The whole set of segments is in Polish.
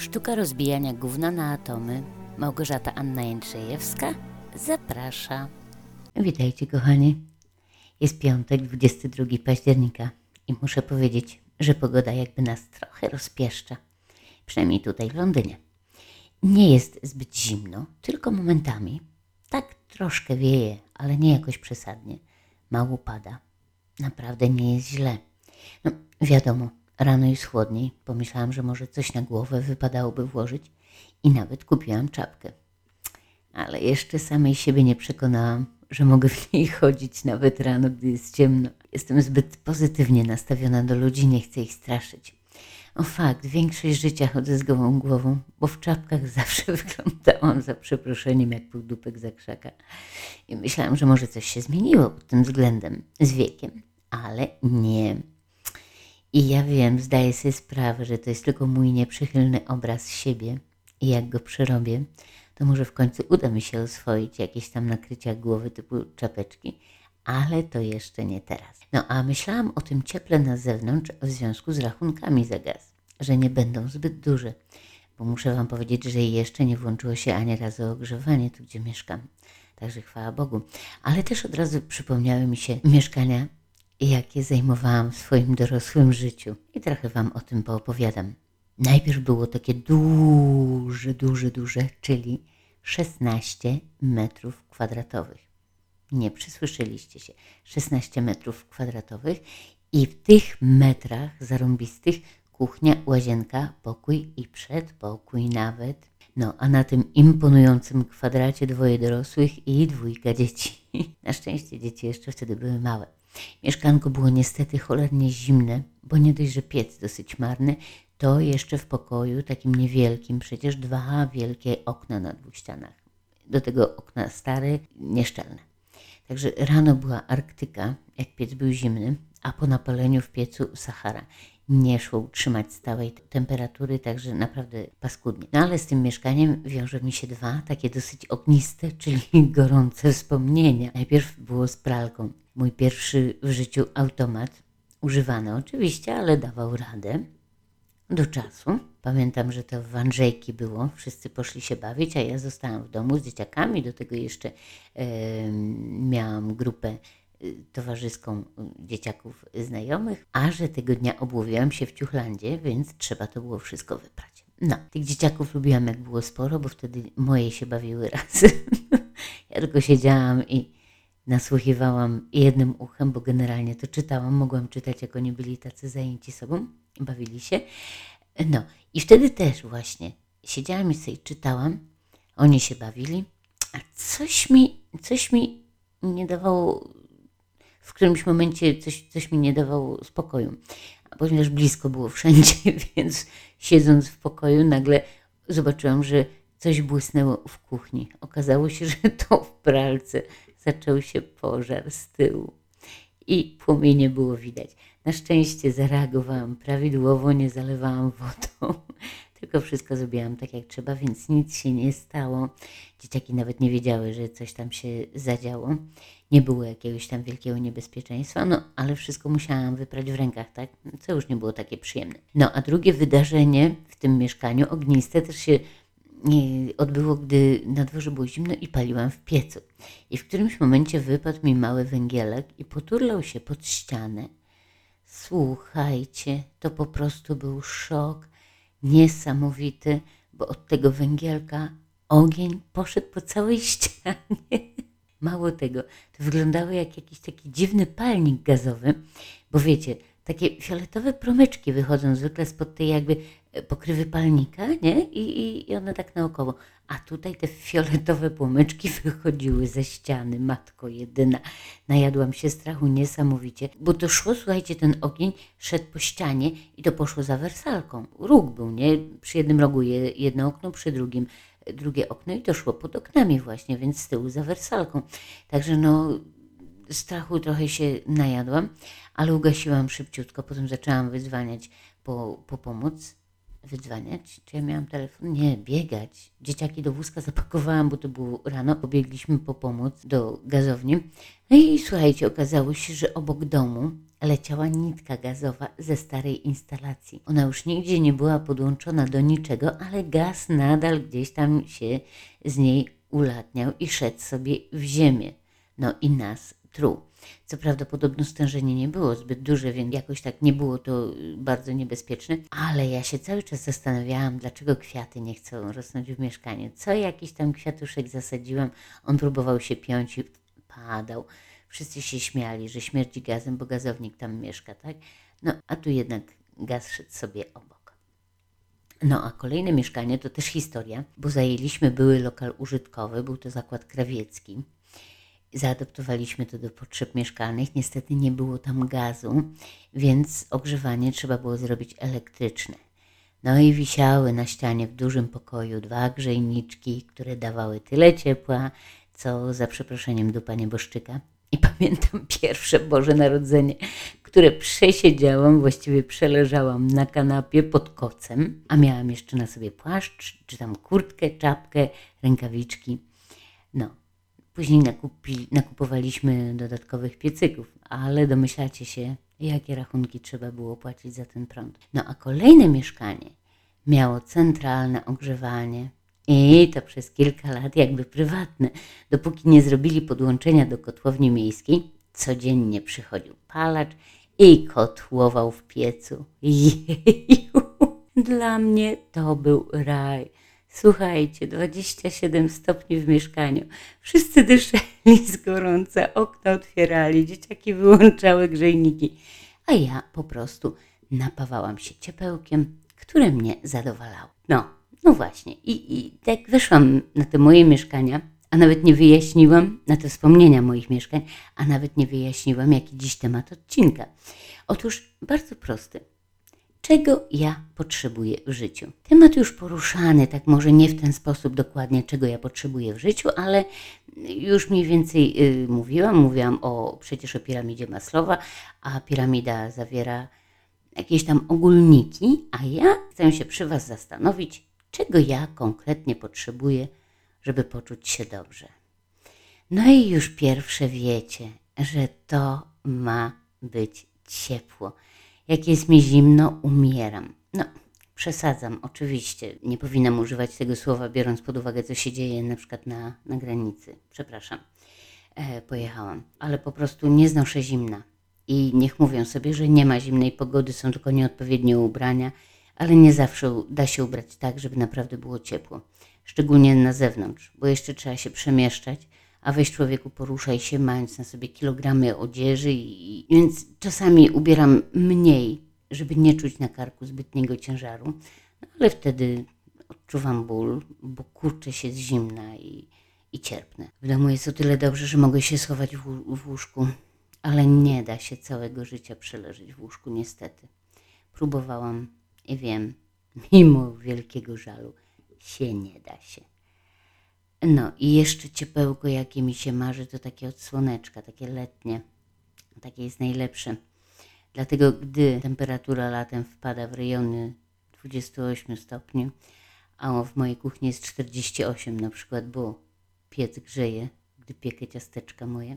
Sztuka rozbijania gówna na atomy. Małgorzata Anna Jędrzejewska zaprasza. Witajcie kochani. Jest piątek, 22 października i muszę powiedzieć, że pogoda jakby nas trochę rozpieszcza. Przynajmniej tutaj w Londynie. Nie jest zbyt zimno, tylko momentami. Tak troszkę wieje, ale nie jakoś przesadnie. Mało pada. Naprawdę nie jest źle. No, wiadomo, rano jest chłodniej. Pomyślałam, że może coś na głowę wypadałoby włożyć i nawet kupiłam czapkę. Ale jeszcze samej siebie nie przekonałam, że mogę w niej chodzić nawet rano, gdy jest ciemno. Jestem zbyt pozytywnie nastawiona do ludzi, nie chcę ich straszyć. O fakt, większość życia chodzę z gołą głową, bo w czapkach zawsze wyglądałam za przeproszeniem jak półdupek za krzaka. I myślałam, że może coś się zmieniło pod tym względem z wiekiem, ale nie. I ja wiem, zdaję sobie sprawę, że to jest tylko mój nieprzychylny obraz siebie i jak go przerobię, to może w końcu uda mi się oswoić jakieś tam nakrycia głowy typu czapeczki, ale to jeszcze nie teraz. No a myślałam o tym cieple na zewnątrz w związku z rachunkami za gaz, że nie będą zbyt duże, bo muszę Wam powiedzieć, że jeszcze nie włączyło się ani razu ogrzewanie tu, gdzie mieszkam. Także chwała Bogu. Ale też od razu przypomniały mi się mieszkania, jakie zajmowałam w swoim dorosłym życiu i trochę Wam o tym poopowiadam. Najpierw było takie duże, duże, duże, czyli 16 metrów kwadratowych. Nie przysłyszeliście się. 16 metrów kwadratowych i w tych metrach zarąbistych kuchnia, łazienka, pokój i przedpokój nawet. No, a na tym imponującym kwadracie dwoje dorosłych i dwójka dzieci. Na szczęście dzieci jeszcze wtedy były małe. Mieszkanko było niestety cholernie zimne, bo nie dość, że piec dosyć marny, to jeszcze w pokoju takim niewielkim, przecież dwa wielkie okna na dwóch ścianach. Do tego okna stare, nieszczelne. Także rano była Arktyka, jak piec był zimny, a po napaleniu w piecu Sahara. Nie szło utrzymać stałej temperatury, także naprawdę paskudnie. No ale z tym mieszkaniem wiąże mi się dwa takie dosyć ogniste, czyli gorące wspomnienia. Najpierw było z pralką. Mój pierwszy w życiu automat, używany oczywiście, ale dawał radę do czasu. Pamiętam, że to w Andrzejki było, wszyscy poszli się bawić, a ja zostałam w domu z dzieciakami, do tego jeszcze miałam grupę towarzyską y, dzieciaków znajomych, a że tego dnia obłowiłam się w Ciuchlandzie, więc trzeba to było wszystko wyprać. No, tych dzieciaków lubiłam jak było sporo, bo wtedy moje się bawiły razem. ja tylko siedziałam i nasłuchiwałam jednym uchem, bo generalnie to czytałam, mogłam czytać, jak oni byli tacy zajęci sobą, bawili się. No i wtedy też właśnie siedziałam i sobie czytałam, oni się bawili, a coś mi, coś mi nie dawało, w którymś momencie coś, coś mi nie dawało spokoju. A ponieważ blisko było wszędzie, więc siedząc w pokoju nagle zobaczyłam, że coś błysnęło w kuchni. Okazało się, że to w pralce zaczął się pożar z tyłu i płomienie było widać. Na szczęście zareagowałam prawidłowo, nie zalewałam wodą, tylko wszystko zrobiłam tak jak trzeba, więc nic się nie stało. Dzieciaki nawet nie wiedziały, że coś tam się zadziało. Nie było jakiegoś tam wielkiego niebezpieczeństwa, no ale wszystko musiałam wyprać w rękach, tak? Co już nie było takie przyjemne. No a drugie wydarzenie w tym mieszkaniu, ogniste, też się odbyło, gdy na dworze było zimno i paliłam w piecu. I w którymś momencie wypadł mi mały węgielek i poturlał się pod ścianę. Słuchajcie, to po prostu był szok niesamowity, bo od tego węgielka ogień poszedł po całej ścianie. Mało tego, to wyglądało jak jakiś taki dziwny palnik gazowy, bo wiecie, takie fioletowe promyczki wychodzą zwykle spod tej jakby pokrywy palnika, nie? I, i, I one tak naokoło. A tutaj te fioletowe płomyczki wychodziły ze ściany, matko jedyna. Najadłam się strachu niesamowicie, bo to szło, słuchajcie, ten ogień szedł po ścianie i to poszło za wersalką. Róg był, nie? Przy jednym rogu jedno okno, przy drugim drugie okno i to szło pod oknami właśnie, więc z tyłu za wersalką. Także no strachu trochę się najadłam, ale ugasiłam szybciutko, potem zaczęłam wyzwaniać po, po pomoc wydzwaniać, czy ja miałam telefon? Nie, biegać. Dzieciaki do wózka zapakowałam, bo to było rano. Pobiegliśmy po pomoc do gazowni. No i słuchajcie, okazało się, że obok domu leciała nitka gazowa ze starej instalacji. Ona już nigdzie nie była podłączona do niczego, ale gaz nadal gdzieś tam się z niej ulatniał i szedł sobie w ziemię. No i nas truł. Co prawda podobno stężenie nie było zbyt duże, więc jakoś tak nie było to y, bardzo niebezpieczne, ale ja się cały czas zastanawiałam, dlaczego kwiaty nie chcą rosnąć w mieszkaniu. Co jakiś tam kwiatuszek zasadziłam, on próbował się piąć i padał. Wszyscy się śmiali, że śmierdzi gazem, bo gazownik tam mieszka, tak? No, a tu jednak gaz szedł sobie obok. No a kolejne mieszkanie to też historia, bo zajęliśmy były lokal użytkowy, był to zakład krawiecki. Zaadoptowaliśmy to do potrzeb mieszkalnych. Niestety nie było tam gazu, więc ogrzewanie trzeba było zrobić elektryczne. No i wisiały na ścianie w dużym pokoju dwa grzejniczki, które dawały tyle ciepła, co za przeproszeniem dupa nieboszczyka. I pamiętam pierwsze Boże Narodzenie, które przesiedziałam, właściwie przeleżałam na kanapie pod kocem, a miałam jeszcze na sobie płaszcz, czy tam kurtkę, czapkę, rękawiczki. No, później nakupi, nakupowaliśmy dodatkowych piecyków, ale domyślacie się, jakie rachunki trzeba było płacić za ten prąd. No a kolejne mieszkanie miało centralne ogrzewanie, i to przez kilka lat jakby prywatne, dopóki nie zrobili podłączenia do kotłowni miejskiej. Codziennie przychodził palacz i kotłował w piecu. Jeju, dla mnie to był raj. Słuchajcie, 27 stopni w mieszkaniu. Wszyscy dyszeli z gorąca, okna otwierali, dzieciaki wyłączały grzejniki, a ja po prostu napawałam się ciepełkiem, które mnie zadowalało. No, no właśnie, i, i tak weszłam na te moje mieszkania, a nawet nie wyjaśniłam, na te wspomnienia moich mieszkań, a nawet nie wyjaśniłam, jaki dziś temat odcinka. Otóż bardzo prosty. Czego ja potrzebuję w życiu? Temat już poruszany, tak może nie w ten sposób dokładnie, czego ja potrzebuję w życiu, ale już mniej więcej y, mówiłam. Mówiłam o przecież o piramidzie Maslowa, a piramida zawiera jakieś tam ogólniki, a ja chcę się przy Was zastanowić, czego ja konkretnie potrzebuję, żeby poczuć się dobrze. No i już pierwsze wiecie, że to ma być ciepło. Jak jest mi zimno, umieram. No, przesadzam, oczywiście. Nie powinnam używać tego słowa, biorąc pod uwagę, co się dzieje na przykład na, na granicy. Przepraszam, e, pojechałam. Ale po prostu nie znoszę zimna. I niech mówią sobie, że nie ma zimnej pogody, są tylko nieodpowiednie ubrania ale nie zawsze da się ubrać tak, żeby naprawdę było ciepło. Szczególnie na zewnątrz, bo jeszcze trzeba się przemieszczać, a weź człowieku poruszaj się, mając na sobie kilogramy odzieży, i, więc czasami ubieram mniej, żeby nie czuć na karku zbytniego ciężaru, no, ale wtedy odczuwam ból, bo kurczę się z zimna i, i cierpnę. W domu jest o tyle dobrze, że mogę się schować w, w łóżku, ale nie da się całego życia przeleżeć w łóżku, niestety. Próbowałam i wiem, mimo wielkiego żalu się nie da się. No i jeszcze ciepełko, jakie mi się marzy, to takie od słoneczka, takie letnie. Takie jest najlepsze. Dlatego, gdy temperatura latem wpada w rejony 28 stopni, a w mojej kuchni jest 48 na przykład, bo piec grzeje, gdy piekę ciasteczka moje,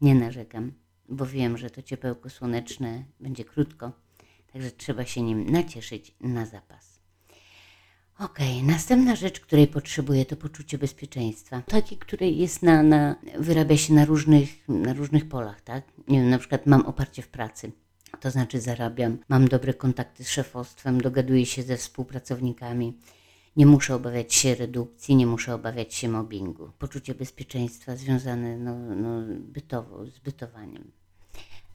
nie narzekam, bo wiem, że to ciepełko słoneczne będzie krótko Także trzeba się nim nacieszyć na zapas. Ok, następna rzecz, której potrzebuję, to poczucie bezpieczeństwa. Takie, które jest na, na, wyrabia się na różnych, na różnych polach, tak? Nie wiem, na przykład mam oparcie w pracy, to znaczy zarabiam, mam dobre kontakty z szefostwem, dogaduję się ze współpracownikami, nie muszę obawiać się redukcji, nie muszę obawiać się mobbingu. Poczucie bezpieczeństwa związane no, no, bytowo, z bytowaniem.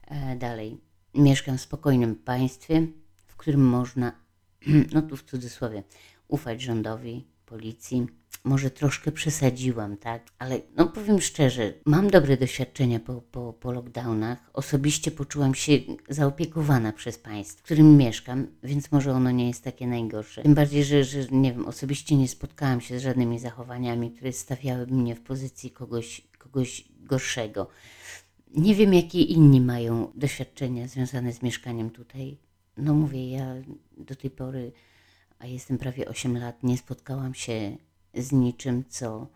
E, dalej, Mieszkam w spokojnym państwie, w którym można, no tu w cudzysłowie, ufać rządowi, policji. Może troszkę przesadziłam, tak? Ale no powiem szczerze, mam dobre doświadczenia po, po, po lockdownach. Osobiście poczułam się zaopiekowana przez państwo, w którym mieszkam, więc może ono nie jest takie najgorsze. Tym bardziej, że, że nie wiem, osobiście nie spotkałam się z żadnymi zachowaniami, które stawiałyby mnie w pozycji kogoś, kogoś gorszego. Nie wiem, jakie inni mają doświadczenia związane z mieszkaniem tutaj. No mówię, ja do tej pory a jestem prawie 8 lat, nie spotkałam się z niczym, co,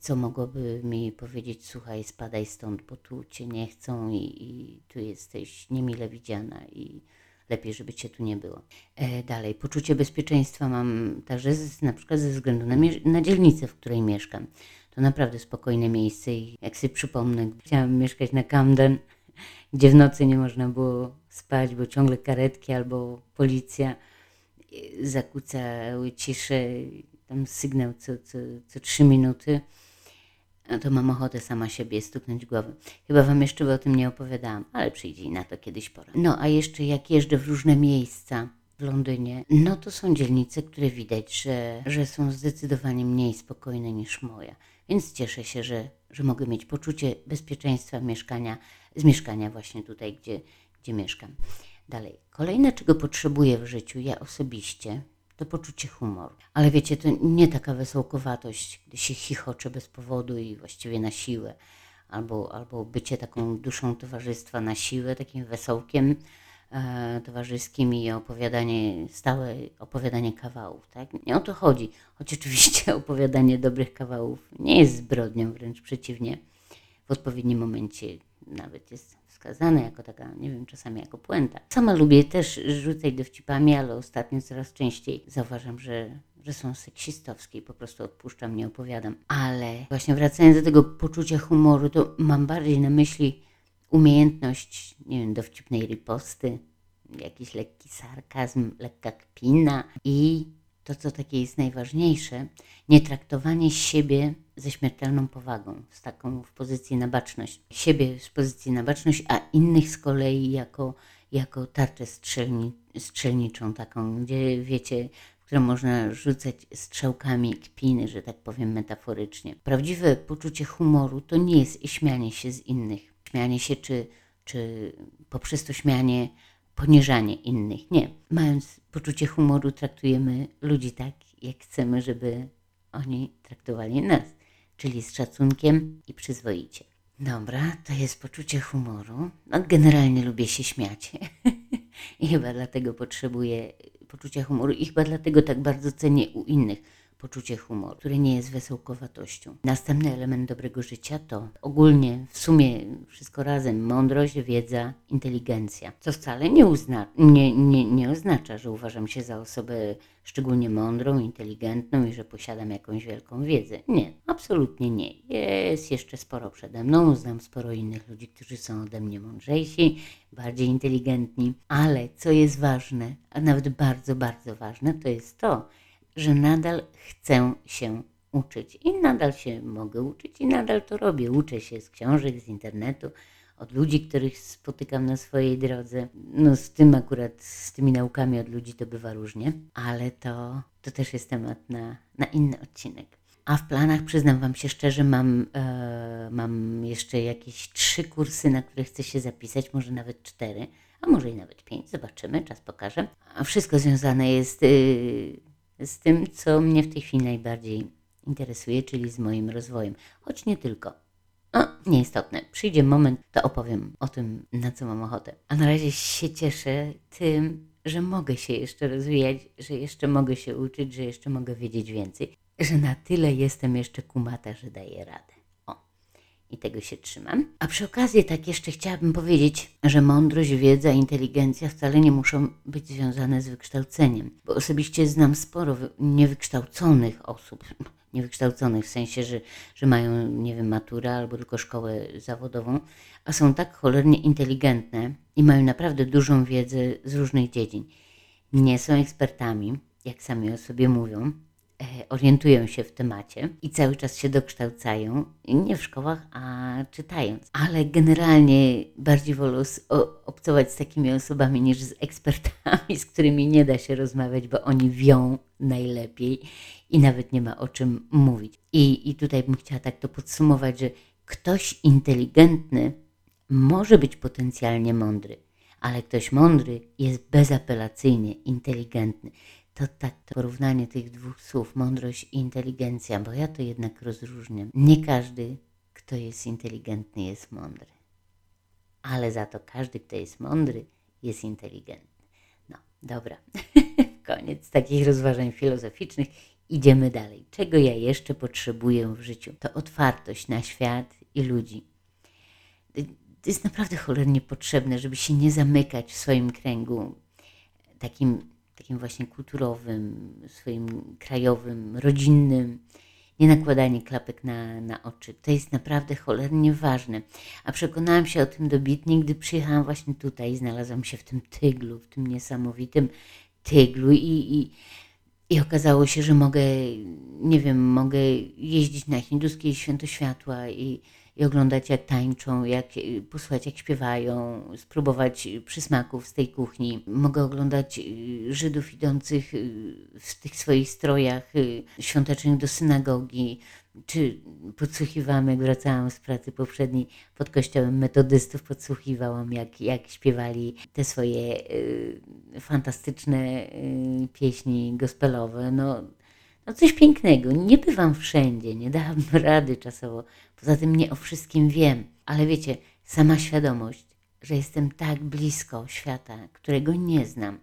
co mogłoby mi powiedzieć: Słuchaj, spadaj stąd, bo tu cię nie chcą i, i tu jesteś niemile widziana i lepiej, żeby cię tu nie było. E, dalej, poczucie bezpieczeństwa mam także z, na przykład ze względu na, na dzielnicę, w której mieszkam. To naprawdę spokojne miejsce i jak sobie przypomnę, chciałam mieszkać na Camden, gdzie w nocy nie można było spać, bo ciągle karetki albo policja zakłócały ciszę, tam sygnał co, co, co trzy minuty, no to mam ochotę sama siebie stuknąć głową. Chyba Wam jeszcze o tym nie opowiadałam, ale przyjdzie na to kiedyś pora. No a jeszcze jak jeżdżę w różne miejsca w Londynie, no to są dzielnice, które widać, że, że są zdecydowanie mniej spokojne niż moja. Więc cieszę się, że, że mogę mieć poczucie bezpieczeństwa mieszkania, z mieszkania właśnie tutaj, gdzie, gdzie mieszkam. Dalej. Kolejne, czego potrzebuję w życiu, ja osobiście, to poczucie humoru. Ale wiecie, to nie taka wesołkowatość, gdy się chichocze bez powodu i właściwie na siłę, albo, albo bycie taką duszą towarzystwa na siłę, takim wesołkiem e, towarzyskim i opowiadanie, stałe opowiadanie kawałów, tak? Nie o to chodzi, choć oczywiście opowiadanie dobrych kawałów nie jest zbrodnią, wręcz przeciwnie. W odpowiednim momencie nawet jest wskazane jako taka, nie wiem, czasami jako puenta. Sama lubię też rzucać dowcipami, ale ostatnio coraz częściej zauważam, że, że są seksistowskie i po prostu odpuszczam, nie opowiadam. Ale właśnie wracając do tego poczucia humoru, to mam bardziej na myśli umiejętność, nie wiem, dowcipnej riposty, jakiś lekki sarkazm, lekka kpina i to, co takie jest najważniejsze, nie traktowanie siebie ze śmiertelną powagą, z taką w pozycji na baczność. Siebie w pozycji na baczność, a innych z kolei jako, jako tarczę strzelni, strzelniczą, taką, gdzie wiecie, w którą można rzucać strzałkami kpiny, że tak powiem metaforycznie. Prawdziwe poczucie humoru to nie jest śmianie się z innych. Śmianie się, czy, czy poprzez to śmianie poniżanie innych. Nie. Mając poczucie humoru, traktujemy ludzi tak, jak chcemy, żeby oni traktowali nas, czyli z szacunkiem i przyzwoicie. Dobra, to jest poczucie humoru. No, generalnie lubię się śmiać. I chyba dlatego potrzebuję poczucia humoru i chyba dlatego tak bardzo cenię u innych poczucie humoru, które nie jest wesołkowatością. Następny element dobrego życia to ogólnie, w sumie wszystko razem, mądrość, wiedza, inteligencja. Co wcale nie, uzna, nie, nie, nie oznacza, że uważam się za osobę szczególnie mądrą, inteligentną i że posiadam jakąś wielką wiedzę. Nie, absolutnie nie. Jest jeszcze sporo przede mną, znam sporo innych ludzi, którzy są ode mnie mądrzejsi, bardziej inteligentni, ale co jest ważne, a nawet bardzo, bardzo ważne, to jest to, że nadal chcę się uczyć i nadal się mogę uczyć i nadal to robię. Uczę się z książek, z internetu, od ludzi, których spotykam na swojej drodze. No z tym akurat, z tymi naukami od ludzi to bywa różnie, ale to, to też jest temat na, na inny odcinek. A w planach, przyznam Wam się szczerze, mam, e, mam jeszcze jakieś trzy kursy, na które chcę się zapisać, może nawet cztery, a może i nawet pięć, zobaczymy, czas pokaże. A wszystko związane jest y, z tym, co mnie w tej chwili najbardziej interesuje, czyli z moim rozwojem. Choć nie tylko. No, nieistotne. Przyjdzie moment, to opowiem o tym, na co mam ochotę. A na razie się cieszę tym, że mogę się jeszcze rozwijać, że jeszcze mogę się uczyć, że jeszcze mogę wiedzieć więcej, że na tyle jestem jeszcze kumata, że daję radę i tego się trzymam. A przy okazji tak jeszcze chciałabym powiedzieć, że mądrość, wiedza, inteligencja wcale nie muszą być związane z wykształceniem, bo osobiście znam sporo niewykształconych osób, niewykształconych w sensie, że, że mają, nie wiem, maturę albo tylko szkołę zawodową, a są tak cholernie inteligentne i mają naprawdę dużą wiedzę z różnych dziedzin. Nie są ekspertami, jak sami o sobie mówią, orientują się w temacie i cały czas się dokształcają, nie w szkołach, a czytając. Ale generalnie bardziej wolę obcować z takimi osobami niż z ekspertami, z którymi nie da się rozmawiać, bo oni wią najlepiej i nawet nie ma o czym mówić. I, i tutaj bym chciała tak to podsumować, że ktoś inteligentny może być potencjalnie mądry, ale ktoś mądry jest bezapelacyjnie inteligentny to tak, to porównanie tych dwóch słów, mądrość i inteligencja, bo ja to jednak rozróżniam. Nie każdy, kto jest inteligentny, jest mądry. Ale za to każdy, kto jest mądry, jest inteligentny. No, dobra. koniec takich rozważań filozoficznych. Idziemy dalej. Czego ja jeszcze potrzebuję w życiu? To otwartość na świat i ludzi. To jest naprawdę cholernie potrzebne, żeby się nie zamykać w swoim kręgu takim, takim właśnie kulturowym, swoim krajowym, rodzinnym nie nakładanie klapek na, na oczy. To jest naprawdę cholernie ważne. A przekonałam się o tym dobitnie, gdy przyjechałam właśnie tutaj i znalazłam się w tym tyglu, w tym niesamowitym tyglu i, i, i okazało się, że mogę, nie wiem, mogę jeździć na hinduskie święto światła i i oglądać jak tańczą, jak, posłuchać jak śpiewają, spróbować przysmaków z tej kuchni. Mogę oglądać y, Żydów idących y, w tych swoich strojach y, świątecznych do synagogi, czy podsłuchiwałam, jak wracałam z pracy poprzedniej pod kościołem metodystów, podsłuchiwałam, jak, jak śpiewali te swoje y, fantastyczne y, pieśni gospelowe. No, no coś pięknego. Nie bywam wszędzie, nie dałam rady czasowo. Poza tym nie o wszystkim wiem, ale wiecie, sama świadomość, że jestem tak blisko świata, którego nie znam,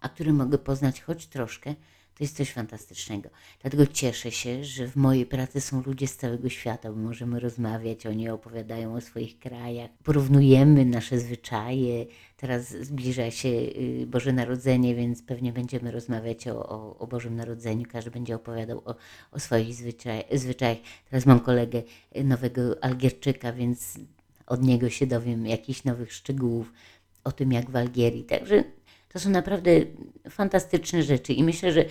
a który mogę poznać choć troszkę, to jest coś fantastycznego. Dlatego cieszę się, że w mojej pracy są ludzie z całego świata, bo możemy rozmawiać, oni opowiadają o swoich krajach, porównujemy nasze zwyczaje. Teraz zbliża się y, Boże Narodzenie, więc pewnie będziemy rozmawiać o, o, o Bożym Narodzeniu. Każdy będzie opowiadał o, o swoich zwyczaj, zwyczajach. Teraz mam kolegę y, nowego Algierczyka, więc od niego się dowiem jakichś nowych szczegółów o tym, jak w Algierii. Także to są naprawdę fantastyczne rzeczy i myślę, że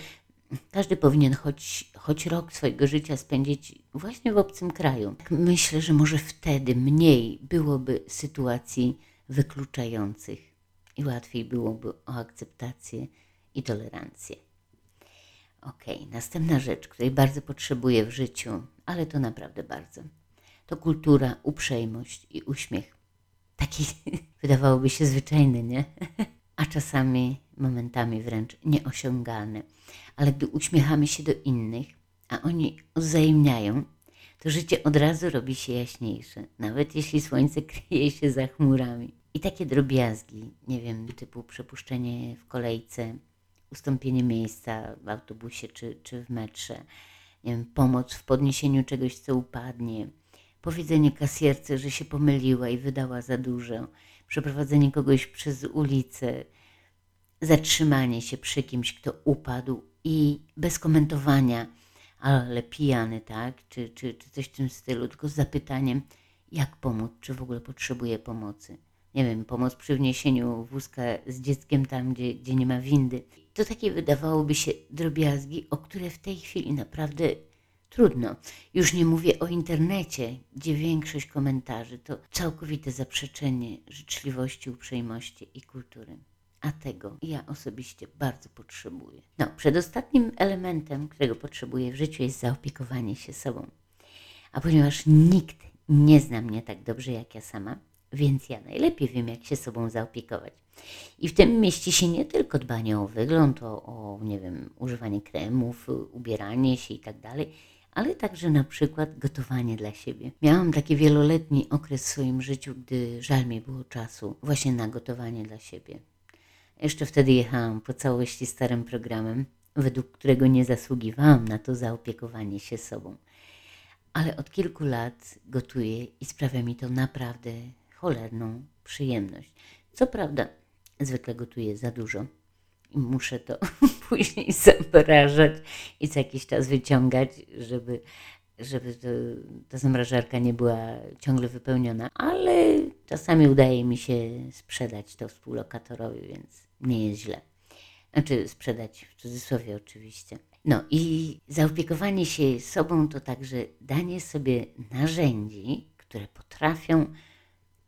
każdy powinien choć, choć rok swojego życia spędzić właśnie w obcym kraju. Myślę, że może wtedy mniej byłoby sytuacji wykluczających i łatwiej byłoby o akceptację i tolerancję. Ok, następna rzecz, której bardzo potrzebuję w życiu, ale to naprawdę bardzo, to kultura, uprzejmość i uśmiech. Taki wydawałoby się zwyczajny, nie? a czasami momentami wręcz nieosiągalne. Ale gdy uśmiechamy się do innych, a oni wzajemniają, to życie od razu robi się jaśniejsze, nawet jeśli słońce kryje się za chmurami. I takie drobiazgi, nie wiem, typu przepuszczenie w kolejce, ustąpienie miejsca w autobusie czy, czy w metrze, wiem, pomoc w podniesieniu czegoś, co upadnie, powiedzenie kasjerce, że się pomyliła i wydała za dużo, przeprowadzenie kogoś przez ulicę, zatrzymanie się przy kimś, kto upadł i bez komentowania, ale pijany, tak, czy, czy, czy coś w tym stylu, tylko z zapytaniem, jak pomóc, czy w ogóle potrzebuje pomocy. Nie wiem, pomoc przy wniesieniu wózka z dzieckiem tam, gdzie, gdzie nie ma windy. To takie wydawałoby się drobiazgi, o które w tej chwili naprawdę Trudno. Już nie mówię o internecie, gdzie większość komentarzy to całkowite zaprzeczenie życzliwości, uprzejmości i kultury. A tego ja osobiście bardzo potrzebuję. No, przedostatnim elementem, którego potrzebuję w życiu jest zaopiekowanie się sobą. A ponieważ nikt nie zna mnie tak dobrze jak ja sama, więc ja najlepiej wiem, jak się sobą zaopiekować. I w tym mieści się nie tylko dbanie o wygląd, o, o nie wiem, używanie kremów, ubieranie się i tak dalej, ale także na przykład gotowanie dla siebie. Miałam taki wieloletni okres w swoim życiu, gdy żal mi było czasu właśnie na gotowanie dla siebie. Jeszcze wtedy jechałam po całości starym programem, według którego nie zasługiwałam na to zaopiekowanie się sobą. Ale od kilku lat gotuję i sprawia mi to naprawdę cholerną przyjemność. Co prawda, zwykle gotuję za dużo i muszę to później zamrażać i co jakiś czas wyciągać, żeby, żeby to, ta zamrażarka nie była ciągle wypełniona, ale czasami udaje mi się sprzedać to współlokatorowi, więc nie jest źle. Znaczy sprzedać w cudzysłowie oczywiście. No i zaopiekowanie się sobą to także danie sobie narzędzi, które potrafią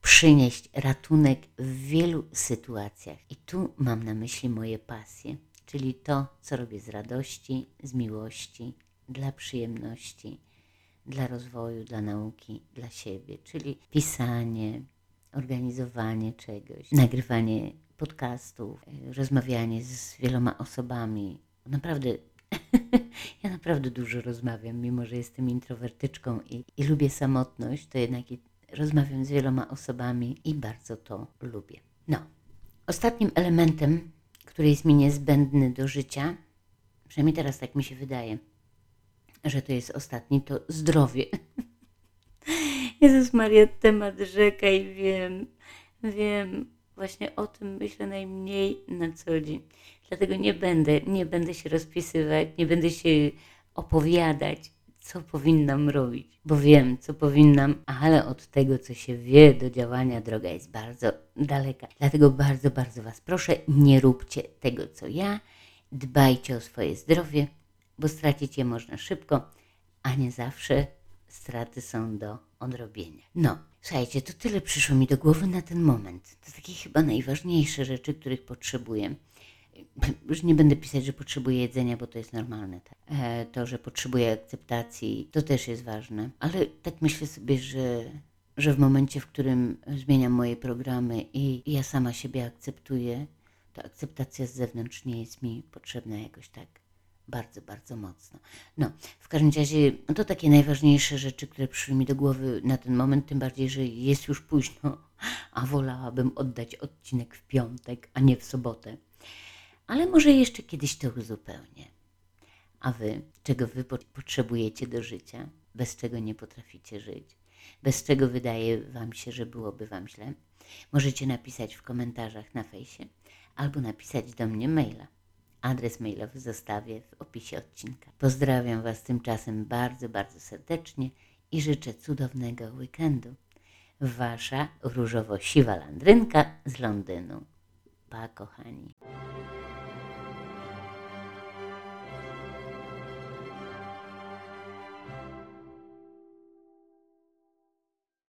przynieść ratunek w wielu sytuacjach. I tu mam na myśli moje pasje, czyli to, co robię z radości, z miłości, dla przyjemności, dla rozwoju, dla nauki, dla siebie, czyli pisanie, organizowanie czegoś, nagrywanie podcastów, e, rozmawianie z wieloma osobami. Naprawdę, ja naprawdę dużo rozmawiam, mimo że jestem introwertyczką i, i lubię samotność, to jednak rozmawiam z wieloma osobami i bardzo to lubię. No, ostatnim elementem który jest mi niezbędny do życia, przynajmniej teraz tak mi się wydaje, że to jest ostatni, to zdrowie. Jezus Maria, temat rzeka i wiem, wiem, właśnie o tym myślę najmniej na co dzień. Dlatego nie będę, nie będę się rozpisywać, nie będę się opowiadać, co powinnam robić, bo wiem, co powinnam, ale od tego, co się wie, do działania droga jest bardzo daleka. Dlatego bardzo, bardzo Was proszę, nie róbcie tego, co ja. Dbajcie o swoje zdrowie, bo stracić je można szybko, a nie zawsze straty są do odrobienia. No, słuchajcie, to tyle przyszło mi do głowy na ten moment. To takie chyba najważniejsze rzeczy, których potrzebuję. Już nie będę pisać, że potrzebuję jedzenia, bo to jest normalne. Tak? E, to, że potrzebuję akceptacji, to też jest ważne. Ale tak myślę sobie, że, że w momencie, w którym zmieniam moje programy i ja sama siebie akceptuję, to akceptacja z zewnątrz nie jest mi potrzebna jakoś tak bardzo, bardzo mocno. No, w każdym razie, no to takie najważniejsze rzeczy, które przyszły mi do głowy na ten moment, tym bardziej, że jest już późno, a wolałabym oddać odcinek w piątek, a nie w sobotę. Ale może jeszcze kiedyś to uzupełnię. A wy, czego wy po- potrzebujecie do życia, bez czego nie potraficie żyć, bez czego wydaje wam się, że byłoby wam źle, możecie napisać w komentarzach na fejsie albo napisać do mnie maila. Adres mailowy zostawię w opisie odcinka. Pozdrawiam Was tymczasem bardzo, bardzo serdecznie i życzę cudownego weekendu. Wasza różowo-siwa landrynka z Londynu. Pa, kochani.